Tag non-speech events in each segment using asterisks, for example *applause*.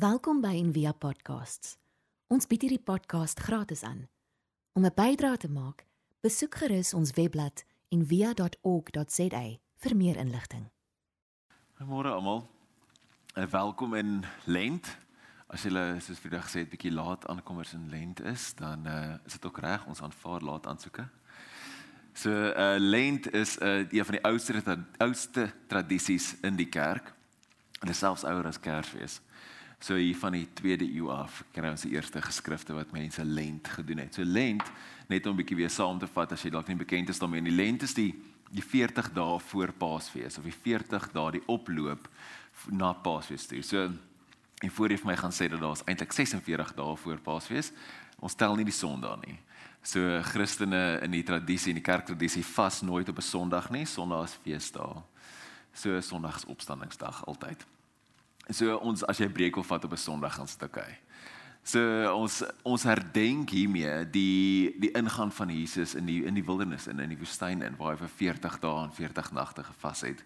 Welkom by Envia Podcasts. Ons bied hierdie podcast gratis aan. Om 'n bydrae te maak, besoek gerus ons webblad en via.org.za vir meer inligting. Goeiemôre almal. En welkom in Lent. As julle soos vandag gesê het bietjie laat aankomers in Lent is, dan uh, is dit ook reg ons aanvaar laat aansoeke. So uh Lent is 'n uh, een van die oudste oudste tradisies in die kerk. En dit is selfs ouer as Kersfees. So hier van die 2de eeu af kry ons die eerste geskrifte wat mense Lent gedoen het. So Lent net om 'n bietjie weer saam te vat as jy dalk nie bekend is daarmee nie. Lent is die die 40 dae voor Paasfees of die 40 dae die oploop na Paasfees toe. So en voor jy vir my gaan sê dat daar is eintlik 46 dae voor Paasfees. Ons tel nie die Sondae nie. So Christene in die tradisie en die kerktradisie vas nooit op 'n Sondag nie. Sondag is feesdag. So Sondag is opstandingsdag altyd. So ons as jy breek of vat op 'n Sondag gaan sit okay. So ons ons herdenk hiermee die die ingaan van Jesus in die in die wildernis en in die woestyn in waar hy vir 40 dae en 40 nagte gevas het.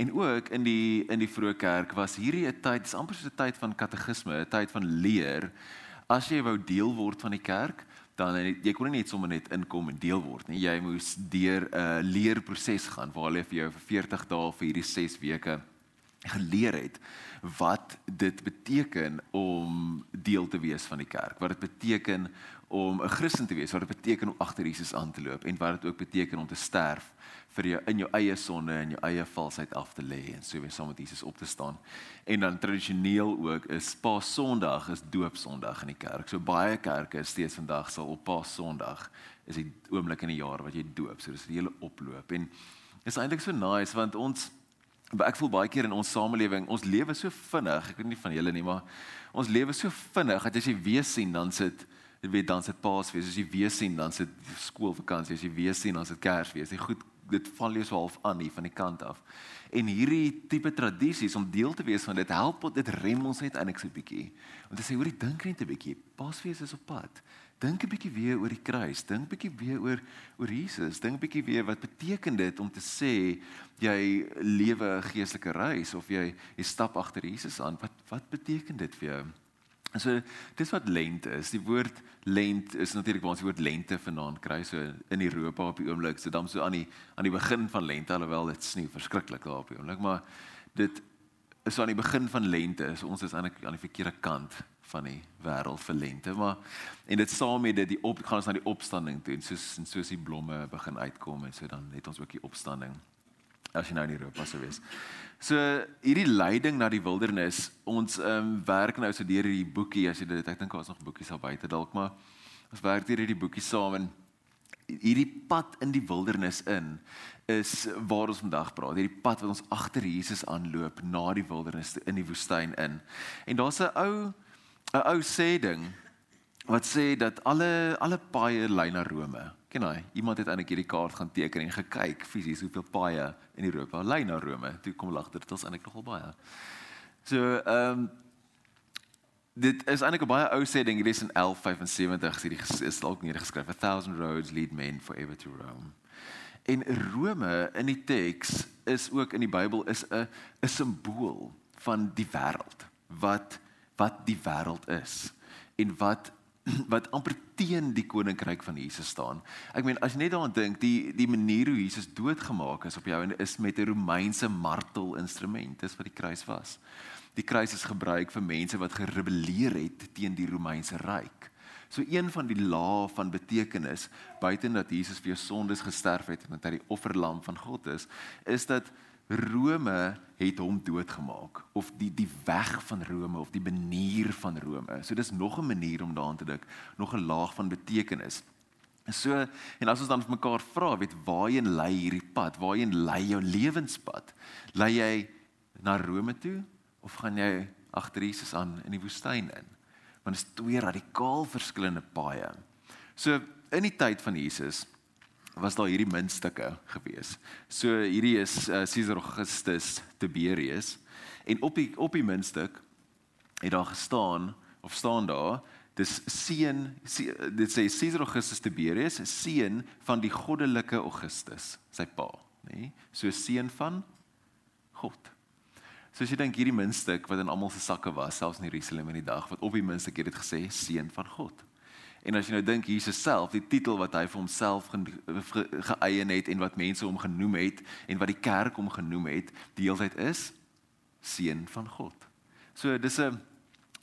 En ook in die in die vroeë kerk was hierdie 'n tyd, dis amper so 'n tyd van katekisme, 'n tyd van leer. As jy wou deel word van die kerk, dan jy kon nie net sommer net inkom en deel word nie. Jy moes deur 'n uh, leerproses gaan waar hulle vir jou vir 40 dae vir hierdie 6 weke geleer het wat dit beteken om deel te wees van die kerk. Wat dit beteken om 'n Christen te wees, wat dit beteken om agter Jesus aan te loop en wat dit ook beteken om te sterf vir jou in jou eie sonde en jou eie valsheid af te lê en so weer saam met Jesus op te staan. En dan tradisioneel ook is Paas Sondag is doopsondag in die kerk. So baie kerke steeds vandag sal op Paas Sondag is die oomblik in die jaar wat jy doop. So dis die hele oploop en is eintlik so nice want ons ek voel baie keer in ons samelewing, ons lewe so vinnig. Ek weet nie van julle nie, maar ons lewe so vinnig dat as jy weer sien dan sit jy weet dan sit Paasfees, as jy weer sien dan sit skoolvakansie, as jy weer sien dan sit Kersfees. Dit goed dit val jou so half aan hier van die kant af. En hierdie tipe tradisies om deel te wees van dit help dit rem ons net eintlik so 'n bietjie. Want as jy hoorie dink net 'n bietjie, Paasfees is op pad. Dink 'n bietjie weer oor die kruis, dink bietjie weer oor oor Jesus, dink bietjie weer wat beteken dit om te sê jy lewe 'n geestelike reis of jy jy stap agter Jesus aan. Wat wat beteken dit vir jou? So dis wat lent is. Die woord lent is natuurlik waar ons die woord lente vanaand kry so in Europa op die oomblik. So dan so aan die aan die begin van lente alhoewel dit sneeu verskriklik daar op die oomblik, maar dit is aan die begin van lente. So ons is eintlik aan die verkeerde kant van die wêreld vir lente, maar en dit saam met dit die op gaan ons na die opstanding toe en soos en soos die blomme begin uitkom en so dan het ons ook die opstanding as jy nou in Europa sou wees. So hierdie leiding na die wildernis, ons ehm um, werk nou so deur hierdie boekie as jy dit ek dink daar's nog boekies al buite dalk maar ons werk deur hierdie boekie saam en hierdie pad in die wildernis in is waar ons vandag praat. Hierdie pad wat ons agter Jesus aanloop na die wildernis in die woestyn in. En daar's 'n ou 'n ou sê ding wat sê dat alle alle paaie lei na Rome. Ken jy? Iemand het eintlik hierdie kaart gaan teken en gekyk fisies hoeveel paaie in Europa lei na Rome. Toe kom lag dit is eintlik nogal baie. So, ehm um, dit is eintlik 'n baie ou sê ding. Dit is in 1175 sê die is dalk neergeskryf. A thousand roads lead men forever to Rome. En Rome in die teks is ook in die Bybel is 'n 'n simbool van die wêreld wat wat die wêreld is en wat *clears throat* wat amper teen die koninkryk van Jesus staan. Ek meen as jy net daaraan dink, die die manier hoe Jesus doodgemaak is op jou en is met 'n Romeinse martelinstrument, dis wat die kruis was. Die kruis is gebruik vir mense wat gerebelleer het teen die Romeinse ryk. So een van die lae van betekenis buiten dat Jesus vir jou sondes gesterf het en dat hy die offerlam van God is, is dat Rome het hom doodgemaak of die die weg van Rome of die manier van Rome. So dis nog 'n manier om daaraan te dink, nog 'n laag van betekenis. So en as ons dan vir mekaar vra, weet waarheen lei hierdie pad? Waarheen lei jou lewenspad? Lei jy na Rome toe of gaan jy agter Jesus aan in die woestyn in? Want dit is twee radikaal verskillende paaie. So in die tyd van Jesus was daar hierdie muntstukke gewees. So hierdie is uh, Caesar Augustus Tiberius en op die op die muntstuk het daar gestaan of staan daar dis seun dit sê Caesar Augustus Tiberius is seun van die goddelike Augustus sy pa nê nee? so seun van God So as jy dink hierdie muntstuk wat in almal se sakke was, selfs in Jerusalem in die dag wat op die muntstuk het dit gesê seun van God. En as jy nou dink Jesus self, die titel wat hy vir homself geëien het en wat mense hom genoem het en wat die kerk hom genoem het, die hele tyd is seun van God. So dis 'n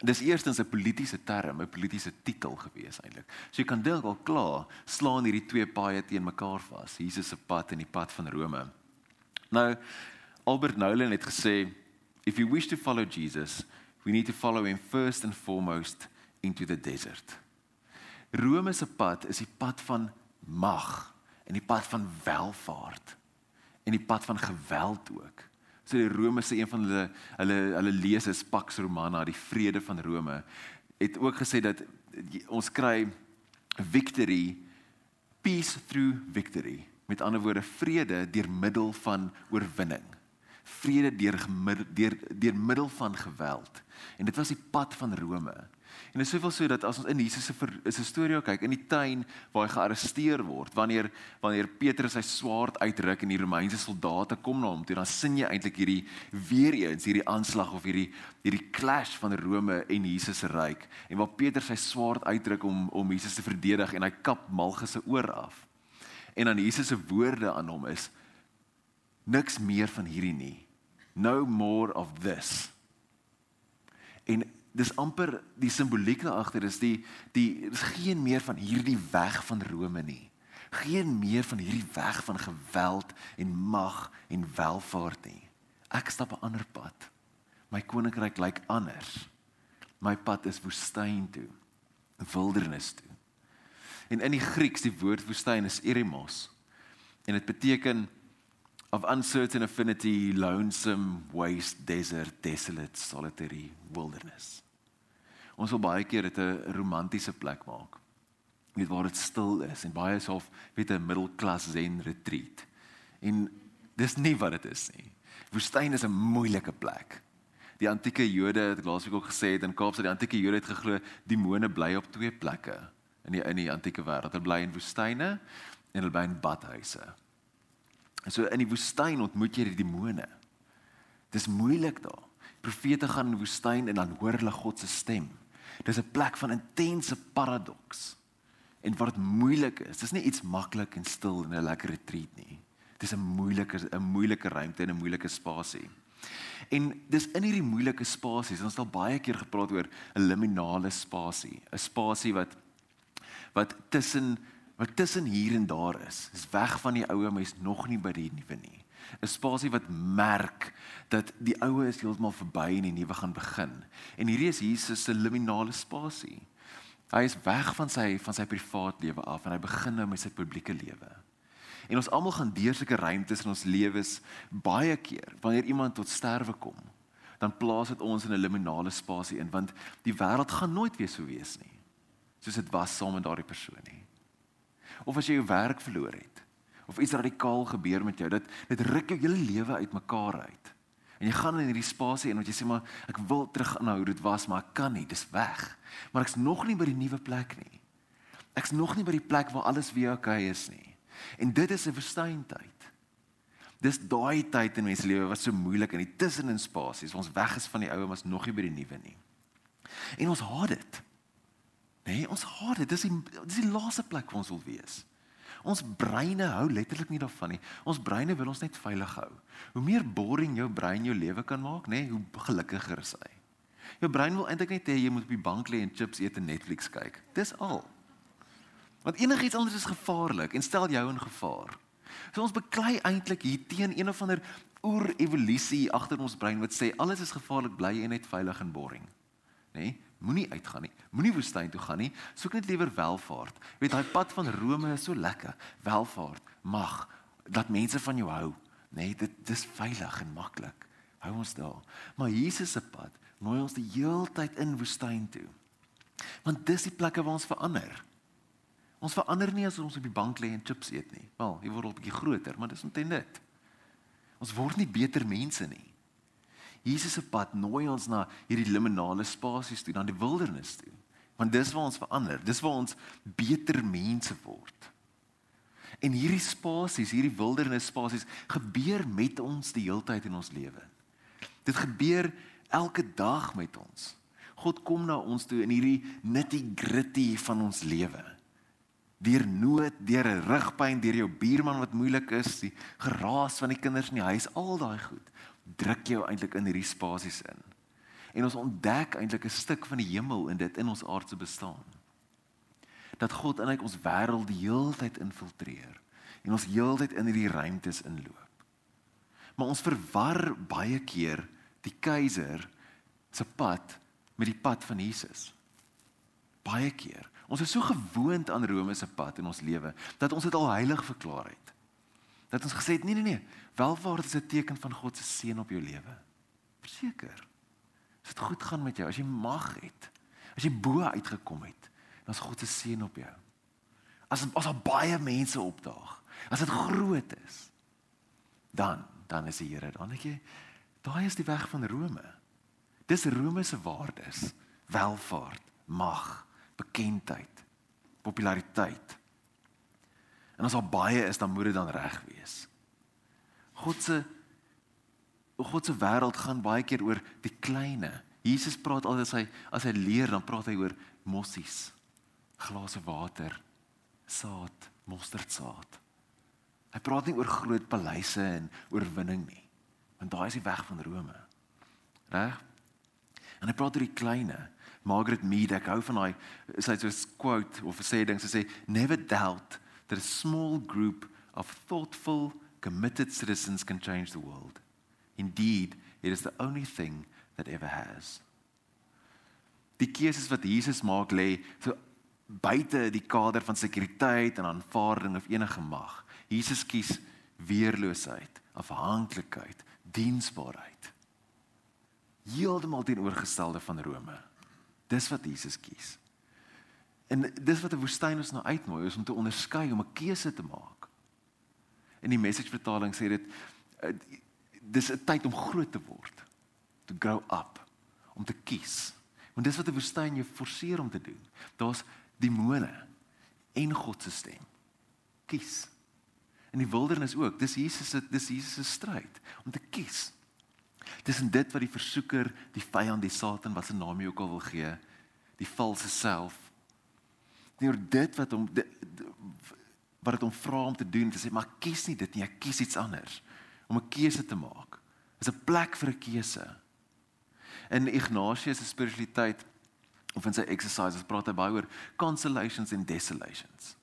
dis eerstens 'n politieke term, 'n politieke titel gewees eintlik. So jy kan dink al klaar slaan hierdie twee paaie teen mekaar vas. Jesus se pad en die pad van Rome. Nou Albert Nolan het gesê if you wish to follow Jesus, we need to follow him first and foremost into the desert. Rome se pad is die pad van mag en die pad van welvaart en die pad van geweld ook. So die Rome se een van hulle hulle hulle lees is Pax Romana, die vrede van Rome, het ook gesê dat ons kry victory peace through victory. Met ander woorde vrede deur middel van oorwinning. Vrede deur deur deur middel van geweld. En dit was die pad van Rome. En dit is soveel so dat as ons in Jesus se is 'n storie kyk in die tuin waar hy gearresteer word, wanneer wanneer Petrus sy swaard uitruk en die Romeinse soldate kom na hom toe, dan sien jy eintlik hierdie weer eens hierdie aanslag of hierdie hierdie clash van Rome en Jesus se ryk. En waar Petrus sy swaard uitruk om om Jesus te verdedig en hy kap Malchus se oor af. En dan Jesus se woorde aan hom is niks meer van hierdie nie. No more of this. En dis amper die simboliek daar agter is die die is geen meer van hierdie weg van Rome nie. Geen meer van hierdie weg van geweld en mag en welvaart nie. Ek stap 'n ander pad. My koninkryk lyk anders. My pad is woestyn toe. Wildernis toe. En in die Grieks die woord woestyn is eremos. En dit beteken of uncertain affinity, lonesome, waste, desert, desolate, solitary, wilderness. Ons wil baie keer dit 'n romantiese plek maak. Net waar dit stil is en baie is of weet 'n middelklas zen retreat. En dis nie wat dit is nie. Woestyn is 'n moeilike plek. Die antieke Jode het laasweek ook gesê het in Kaapstad die antieke Jode het geglo demone bly op twee plekke in die in die antieke wêreld. Hulle bly in woestyne en hulle bly in badhuise. En so in die woestyn ontmoet jy die demone. Dis moeilik daar. Profete gaan in die woestyn en dan hoor hulle God se stem. Dis 'n plek van intense paradoks. En wat moeilik is, dis nie iets maklik en stil en 'n lekker retreat nie. Dis 'n moeilike 'n moeilike ruimte en 'n moeilike spasie. En dis in hierdie moeilike spasies, ons het al baie keer gepraat oor 'n liminale spasie, 'n spasie wat wat tussen wat tussen hier en daar is. Dis weg van die ou, maar is nog nie by die nuwe nie. 'n spasie wat merk dat die ou is heeltemal verby en die nuwe gaan begin. En hierdie is Jesus se liminale spasie. Hy is weg van sy van sy privaat lewe af en hy begin nou met sy publieke lewe. En ons almal gaan deur sulke ruimtes in ons lewens baie keer wanneer iemand tot sterwe kom. Dan plaas dit ons in 'n liminale spasie in want die wêreld gaan nooit weer so wees nie. Soos dit was saam met daardie persoon nie. Of as jy jou werk verloor het of iets radikaal gebeur met jou, dit dit ruk jou hele lewe uitmekaar uit. En jy gaan in hierdie spasie en wat jy sê maar ek wil terug aan hoe dit was, maar ek kan nie, dis weg. Maar ek's nog nie by die nuwe plek nie. Ek's nog nie by die plek waar alles weer oukei okay is nie. En dit is 'n verstuintyd. Dis daai tyd in mens lewe wat so moeilik in die tussenin spasies, ons weg is van die ou en ons nog nie by die nuwe nie. En ons haat dit. Nee, ons haat dit. Dis die dis die laaste plek waar ons wil wees. Ons breine hou letterlik nie daarvan nie. Ons breine wil ons net veilig hou. Hoe meer boring jou brein jou lewe kan maak, nê, nee, hoe gelukkiger is hy. Jou brein wil eintlik net hê jy moet op die bank lê en chips eet en Netflix kyk. Dis al. Want enigiets anders is gevaarlik en stel jou in gevaar. So ons beklei eintlik hier teen een of ander oer-evolusie agter ons brein wat sê alles is gevaarlik, bly jy net veilig en boring. Nê? Nee? Moenie uitgaan nie. Moenie woestyn toe gaan nie. Soek net liewer welvaart. Weet daai pad van Rome is so lekker. Welvaart, mag, dat mense van jou hou. Nee, dit dis veilig en maklik. Hou ons daar. Maar Jesus se pad nooi ons die heeltyd in woestyn toe. Want dis die plekke waar ons verander. Ons verander nie as ons op die bank lê en chips eet nie. Wel, jy word al bietjie groter, maar dis omtrent dit. Ons word nie beter mense nie. Jesus se pad nooi ons na hierdie liminale spasies toe, na die wildernis toe. Want dis waar ons verander, dis waar ons beter mense word. En hierdie spasies, hierdie wildernis spasies gebeur met ons die heeltyd in ons lewe. Dit gebeur elke dag met ons. God kom na ons toe in hierdie nitty-gritty van ons lewe. Deur nood, deur 'n rugpyn, deur jou buurman wat moeilik is, die geraas van die kinders in die huis, al daai goed druk jou eintlik in hierdie spasies in. En ons ontdek eintlik 'n stuk van die hemel in dit in ons aardse bestaan. Dat God in ons wêreld die heeltyd infiltreer en ons heeltyd in hierdie ruimtes inloop. Maar ons verwar baie keer die keiser se pad met die pad van Jesus. Baie keer. Ons is so gewoond aan Rome se pad in ons lewe dat ons dit al heilig verklaar het. Dat ons gesê het nee nee nee, welvaart is 'n teken van God se seën op jou lewe. Verseker. As dit goed gaan met jou, as jy mag het, as jy bo uitgekom het, dan is God se seën op jou. As as daar baie mense opdaag, as dit groot is, dan dan is die Here dan net jy daai is die weg van Rome. Dis Rome se waardes: welvaart, mag, bekendheid, populariteit. En as al baie is, dan moet dit dan reg wees. God se God se wêreld gaan baie keer oor die kleine. Jesus praat altyd as hy as hy leer, dan praat hy oor mossies, glase water, saad, mosterdsaad. Hy praat nie oor groot paleise en oorwinning nie. Want daai is die weg van Rome. Reg? En hy praat oor die kleine. Margaret Mead, ek hou van daai sy het so 'n quote of 'n sê ding, sy sê never doubt that a small group of thoughtful, committed citizens can change the world. Indeed, it is the only thing that ever has. Die keuses wat Jesus maak lê so buite die kader van sekuriteit en aanvaarding of enige mag. Jesus kies weerloosheid, afhanklikheid, diensbaarheid heeltemal teenoorgestelde van Rome. Dis wat Jesus kies. En dis wat 'n woestyn ons nou uitnooi is om te onderskei om 'n keuse te maak. In die message vertaling sê dit eh, dis 'n tyd om groot te word. To grow up, om te kies. Want dis wat 'n woestyn jou forceer om te doen. Daar's demone en God se stem. Kies. In die wildernis ook. Dis Jesus se dis Jesus se stryd om te kies tussen dit wat die versoeker, die vyand, die Satan wat se naam jy ook al wil gee, die valse self. Oor dit wat hom wat dit hom vra om te doen, te sê maar kies nie dit nie, ek kies iets anders om 'n keuse te maak. Is 'n plek vir 'n keuse. In Ignatius se spiritualiteit of in sy exercises praat hy baie oor consolations and desolations.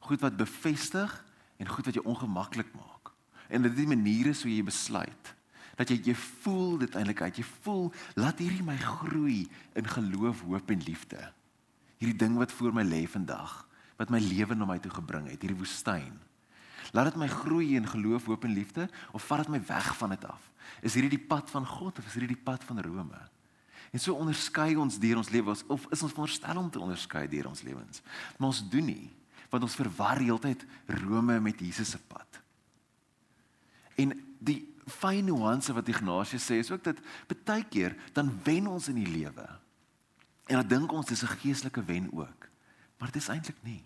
Goed wat bevestig en goed wat jou ongemaklik maak. En dit is die maniere so jy besluit dat jy jy voel dit eintlik uit. Jy voel laat hierdie my groei in geloof, hoop en liefde. Hierdie ding wat voor my lê vandag, wat my lewe na my toe gebring het, hierdie woestyn. Laat dit my groei in geloof, hoop en liefde of vat dit my weg van dit af? Is hierdie die pad van God of is hierdie die pad van Rome? En so onderskei ons deur ons lewens of is ons veronderstel om te onderskei deur ons lewens? Maar ons doen nie, want ons verwar heeltyd Rome met Jesus se pad. En die fyn nuance wat Ignatius sê is ook dat baie keer dan wen ons in die lewe. En dan dink ons dis 'n geestelike wen ook. Maar dit is eintlik nie.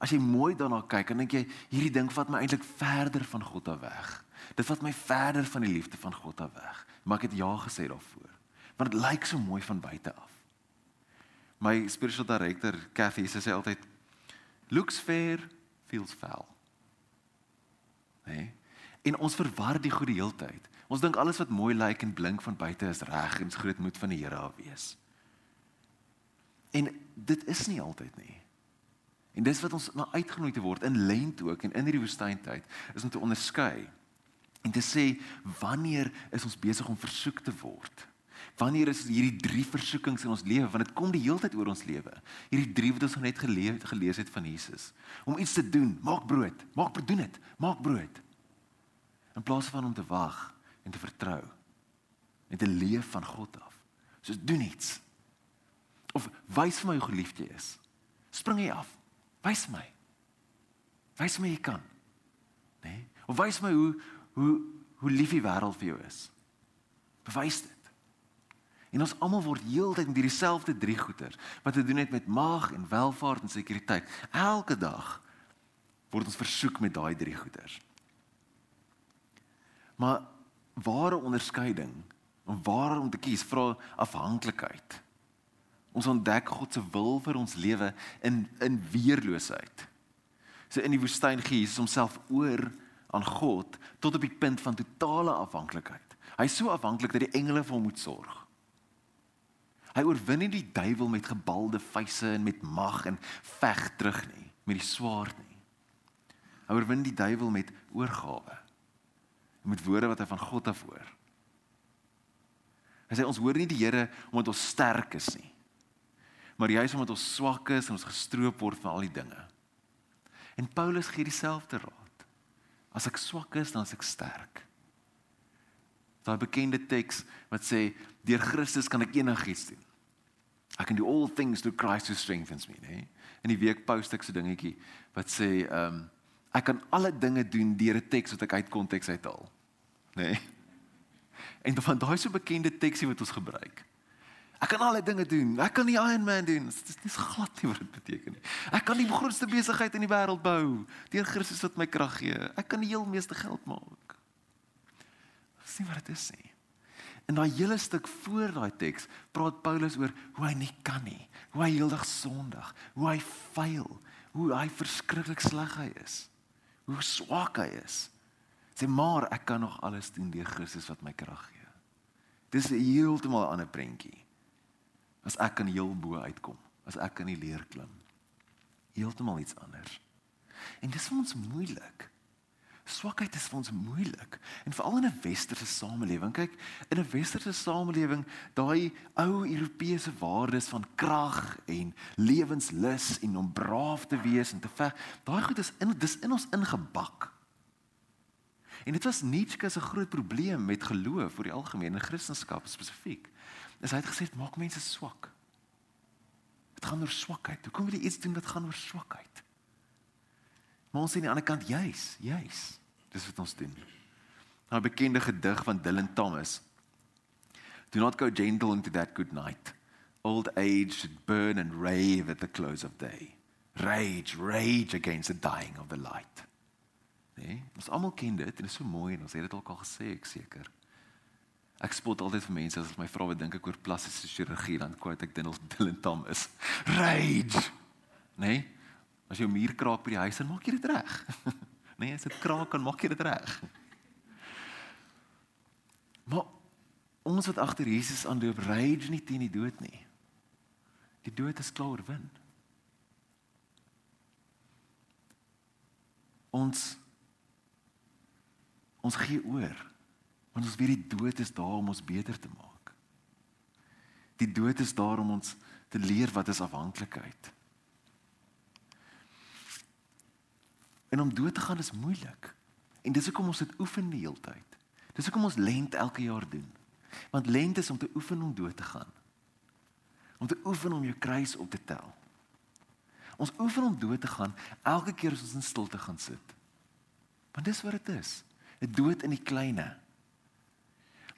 As jy mooi daarna kyk, dan dink jy hierdie ding vat my eintlik verder van God af weg. Dit vat my verder van die liefde van God af weg. Maar ek het ja gesê daarvoor. Want dit lyk so mooi van buite af. My spiritual director, Kathy, sy sê altyd looks fair, feels foul. Nee. En ons verwar die goeie heeltyd. Ons dink alles wat mooi lyk en blink van buite is reg en groot moed van die Here af wees. En dit is nie altyd nie. En dis wat ons na uitgenooi te word in lent ook en in hierdie woestyntyd is om te onderskei en te sê wanneer is ons besig om versoek te word? Wanneer is hierdie drie versoekings in ons lewe want dit kom die heeltyd oor ons lewe. Hierdie drie wat ons net gelees het gelees het van Jesus. Om iets te doen, maak brood, maak brood doen dit, maak brood in plaas van om te wag en te vertrou en te leef van God af. So doen iets. Of wys vir my hoe geliefd jy is. Spring jy af. Wys my. Wys my jy kan. Né? Nee? Of wys my hoe hoe hoe lief die wêreld vir jou is. Bewys dit. En ons almal word heeltyd met hierdie selfde drie goeters wat te doen het met mag en welvaart en sekuriteit. Elke dag word ons versoek met daai drie goeters. Maar ware onderskeiding om waar om te kies vra afhanklikheid. Ons ontdek God se wil vir ons lewe in in weerloosheid. So in die woestyn gee Jesus homself oor aan God tot op die punt van totale afhanklikheid. Hy is so afhanklik dat die engele vir hom moet sorg. Hy oorwin nie die duiwel met gebalde vuise en met mag en veg terug nie, met die swaard nie. Hy oorwin die duiwel met oorgawe. Met woorde wat hy van God af hoor. Hy sê ons hoor nie die Here omdat ons sterk is nie. Maar juist omdat ons swak is en ons gestroop word van al die dinge. En Paulus gee dieselfde raad. As ek swak is, dan is ek sterk. Daai bekende teks wat sê deur Christus kan ek enigiets doen. I can do all things through Christ who strengthens me, né? In die week post ek so dingetjie wat sê ehm um, ek kan alle dinge doen deur 'n teks wat ek uit konteks uithaal. Né? Nee? En van daai so bekende teksie wat ons gebruik. Ek kan alle dinge doen. Ek kan die Iron Man doen. Dit is nie glad nie wat dit beteken nie. Ek kan die grootste besigheid in die wêreld bou deur Christus wat my krag gee. Ek kan die heel meeste geld maak. Sien wat dit is nie. In daai hele stuk voor daai teks praat Paulus oor hoe hy nie kan nie, hoe hy heeldag sondig, hoe hy faal, hoe hy verskriklik sleg hy is, hoe swak hy is. Sê maar ek kan nog alles doen deur Christus wat my krag gee. Dis 'n heeltemal ander prentjie. As ek kan heel bo uitkom, as ek kan die leer klim. Heeltemal iets anders. En dis vir ons moeilik. Swakheid is vir ons moeilik en veral in 'n westerse samelewing. Kyk, in 'n westerse samelewing, daai ou Europese waardes van krag en lewenslus en om braaf te wees en te veg, daai goed is in dis in ons ingebak. En dit was Nietzsche se groot probleem met geloof vir die algemene Christendom spesifiek. Is hy het gesê dit maak mense swak. Dit gaan oor swakheid. Hoekom wil jy iets doen wat gaan oor swakheid? Maar ons sien aan die ander kant juis, juis. Dis wat ons doen. 'n Bekende gedig van Dylan Thomas. Do not go gentle into that good night. Old age should burn and rave at the close of day. Rage, rage against the dying of the light. Nee, ons almal ken dit en dit is so mooi en ons het dit ook al gesê ek seker. Ek spot altyd vir mense as hulle my vra wat dink ek oor plastiese chirurgie dan quote ek Dylan Dylan Thomas. Rage. Nee. As jou muur kraak by die huis, dan maak jy dit reg. *laughs* nee, as dit kraak, dan maak jy dit reg. Maar ons wat agter Jesus aanloop, rage nie teen die dood nie. Die dood is klaar oorwin. Ons Ons gee oor. Want ons weet die dood is daar om ons beter te maak. Die dood is daar om ons te leer wat is afhanklikheid. En om dood te gaan is moeilik. En dis hoekom ons dit oefen die hele tyd. Dis hoekom ons lent elke jaar doen. Want lent is om te oefen om dood te gaan. Om te oefen om jou kruis op te tel. Ons oefen om dood te gaan elke keer as ons in stilte gaan sit. Want dis wat dit is. 'n dood in die kleinste.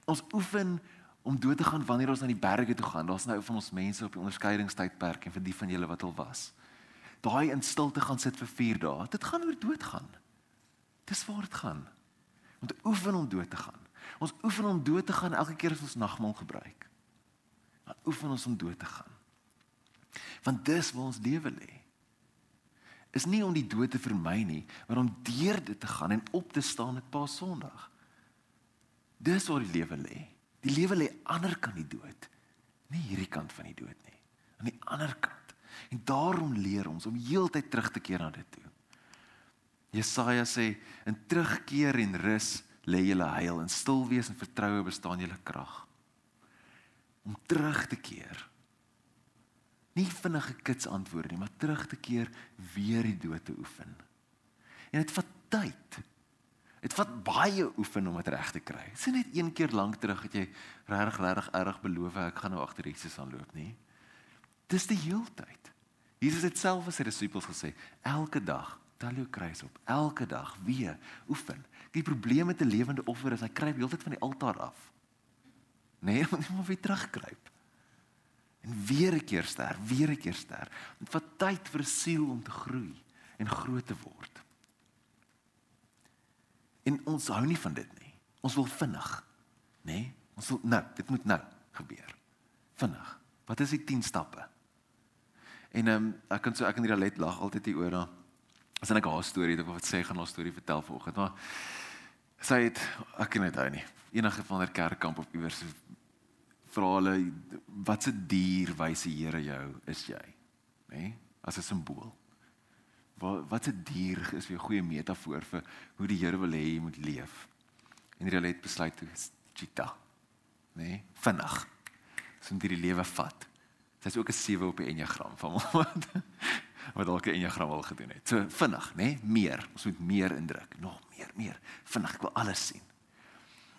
Ons oefen om dood te gaan wanneer ons na die berge toe gaan. Daar's nou van ons mense op die onderskeidingstydperk en vir die van julle wat al was. Daai in stilte gaan sit vir 4 dae. Dit gaan oor dood gaan. Dis waar dit gaan. Om te oefen om dood te gaan. Ons oefen om dood te gaan elke keer as ons nagmaal gebruik. Dan oefen ons om dood te gaan. Want dis waar ons lewe lê is nie om die dood te vermy nie, maar om deur dit te gaan en op te staan met Paas Sondag. Dis waar die lewe lê. Die lewe lê ander kant die dood, nie hierdie kant van die dood nie, aan die ander kant. En daarom leer ons om heeltyd terug te keer na dit toe. Jesaja sê: "In terugkeer en rus lê julle heil, in stil wees en vertroue bestaan julle krag." Om terug te keer nie vinnige kits antwoorde nie, maar terug te keer weer die dood te oefen. En dit vat tyd. Dit vat baie oefen om dit reg te kry. Dit is net een keer lank terug het jy regtig regtig erg beloof ek gaan nou agter Jesus aanloop nie. Dis die heeltyd. Jesus het self vir sy disippels gesê, elke dag tel jou kruis op, elke dag weer oefen. Die probleem met 'n lewende offer is hy kruip heeltyd van die altaar af. Nee, moet nie maar weer terugkruip. En weer 'n keer sterf, weer 'n keer sterf. Dit vat tyd vir siel om te groei en groot te word. En ons hou nie van dit nie. Ons wil vinnig. nê? Nee? Ons wil nou, dit moet nou gebeur. Vinnig. Wat is die 10 stappe? En ehm um, ek kan so ek en Rialet lag altyd hier oor daar. As ek haar storie, ek wil wat sê gaan haar storie vertel vanoggend, maar sy het ek kan dit hou nie. Enige van 'n kerkkamp op iewers vra hulle watse dier wys die Here jou is jy? Nê? Nee? As 'n simbool. Wat watse dier is vir 'n goeie metafoor vir hoe die Here wil hê jy moet leef? En Rialet besluit toe cheetah. Nee? Vinnig. Moet jy die lewe vat. Sy's ook 'n 7 op die enneagram van *laughs* wat wat dalk 'n enneagram al gedoen het. So vinnig, nê? Nee? Meer. Ons moet meer indruk. Nog meer, meer. Vinnig, ek wil alles sien.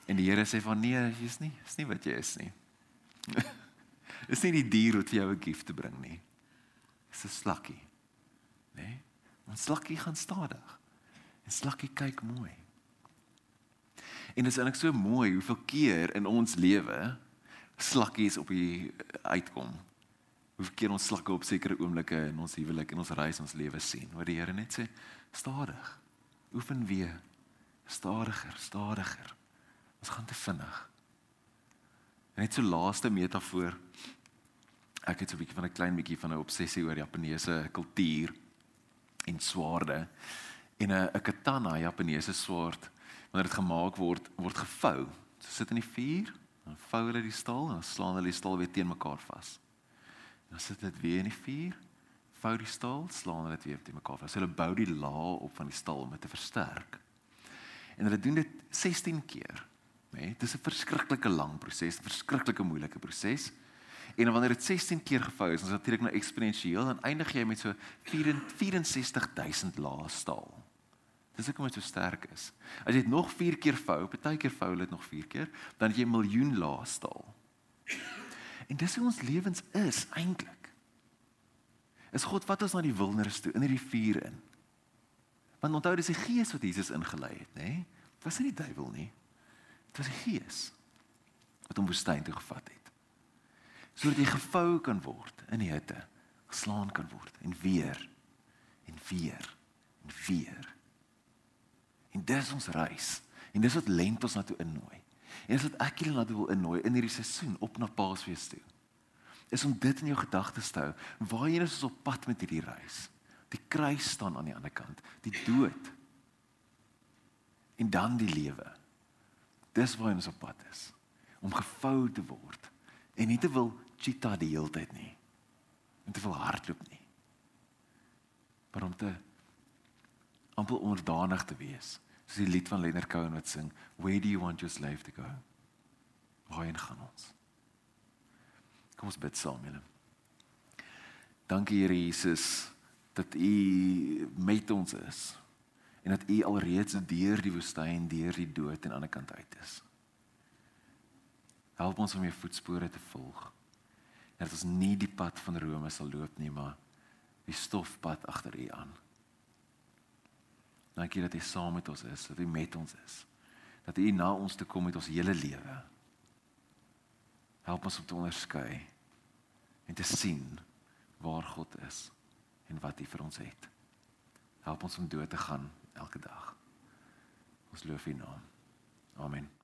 En die Here sê van nee, jy's nie, is nie wat jy is nie. *laughs* is nie die dier wat vir jou 'n gift te bring nie. Dis 'n slakkie. Nê? Nee? Want slakkie gaan stadig. En slakkie kyk mooi. En dit is eintlik so mooi hoeveel keer in ons lewe slakkies op die uitkom. Hoeveel keer ons slakke op sekere oomblikke in ons huwelik en ons reis ons lewe sien waar die Here net sê stadig. Oefen weer. Stadiger stadiger. Ons gaan te vinnig. Net so laaste metafoor. Ek het so 'n bietjie van 'n klein bietjie van 'n obsessie oor Japaneese kultuur en swaarde en 'n 'n katana Japaneese swaard wanneer dit gemaak word word gevou so sit in die vuur dan vou hulle die staal en dan slaan hulle die staal weer teen mekaar vas Dan sit dit weer in die vuur. Vou die staal, slaan dit weer te mekaar. So hulle bou die laag op van die staal om dit te versterk. En hulle doen dit 16 keer. Nee, dit is 'n verskriklike lang proses, verskriklike moeilike proses. En wanneer dit 16 keer gevou is, dan is natuurlik nou eksponensieel en eindig jy met so 64000 lae staal. Dis hoekom dit so sterk is. As jy dit nog 4 keer vou, baie keer vou dit nog 4 keer, dan het jy 'n miljoen lae staal. En dis hoe ons lewens is eintlik. Is God wat ons na die wildernis toe in hierdie vuur in. Want onthou dis die Gees wat Jesus ingelei het, nê? Nee? Dit was nie die duiwel nie. Dit was die Gees wat hom woestyn toe gevat het. Sodat hy gevou kan word in die hitte, geslaan kan word en weer en weer en weer. En dis ons reis. En dis wat lent ons na toe innooi. En as wat ek julle na toe wil innooi in hierdie seisoen op na Paasfees toe. Is om dit in jou gedagtes te hou. Waarheen is ons op pad met hierdie reis? Die kruis staan aan die ander kant, die dood. En dan die lewe. Dis waar ons op pad is om gevou te word en nie te wil cheetah die hele tyd nie. En te wil hardloop nie. Maar om te amper onderdanig te wees Dis die lied van Leonard Cohen wat sing, Where do you want your slave to go? Waarheen gaan ons? Kom ons bid saam, julle. Dankie Here Jesus dat U met ons is en dat U alreeds deur die woestyn, deur die dood aan die ander kant uit is. Help ons om U voetspore te volg. Dat ons nie die pad van Rome sal loop nie, maar die stofpad agter U aan. Dankie dat U saam met ons is, dat U met ons is. Dat U na ons toe kom met ons hele lewe. Help ons om te onderskei en te sien waar God is en wat hy vir ons het. Help ons om dood te gaan elke dag. Ons loof U naam. Amen.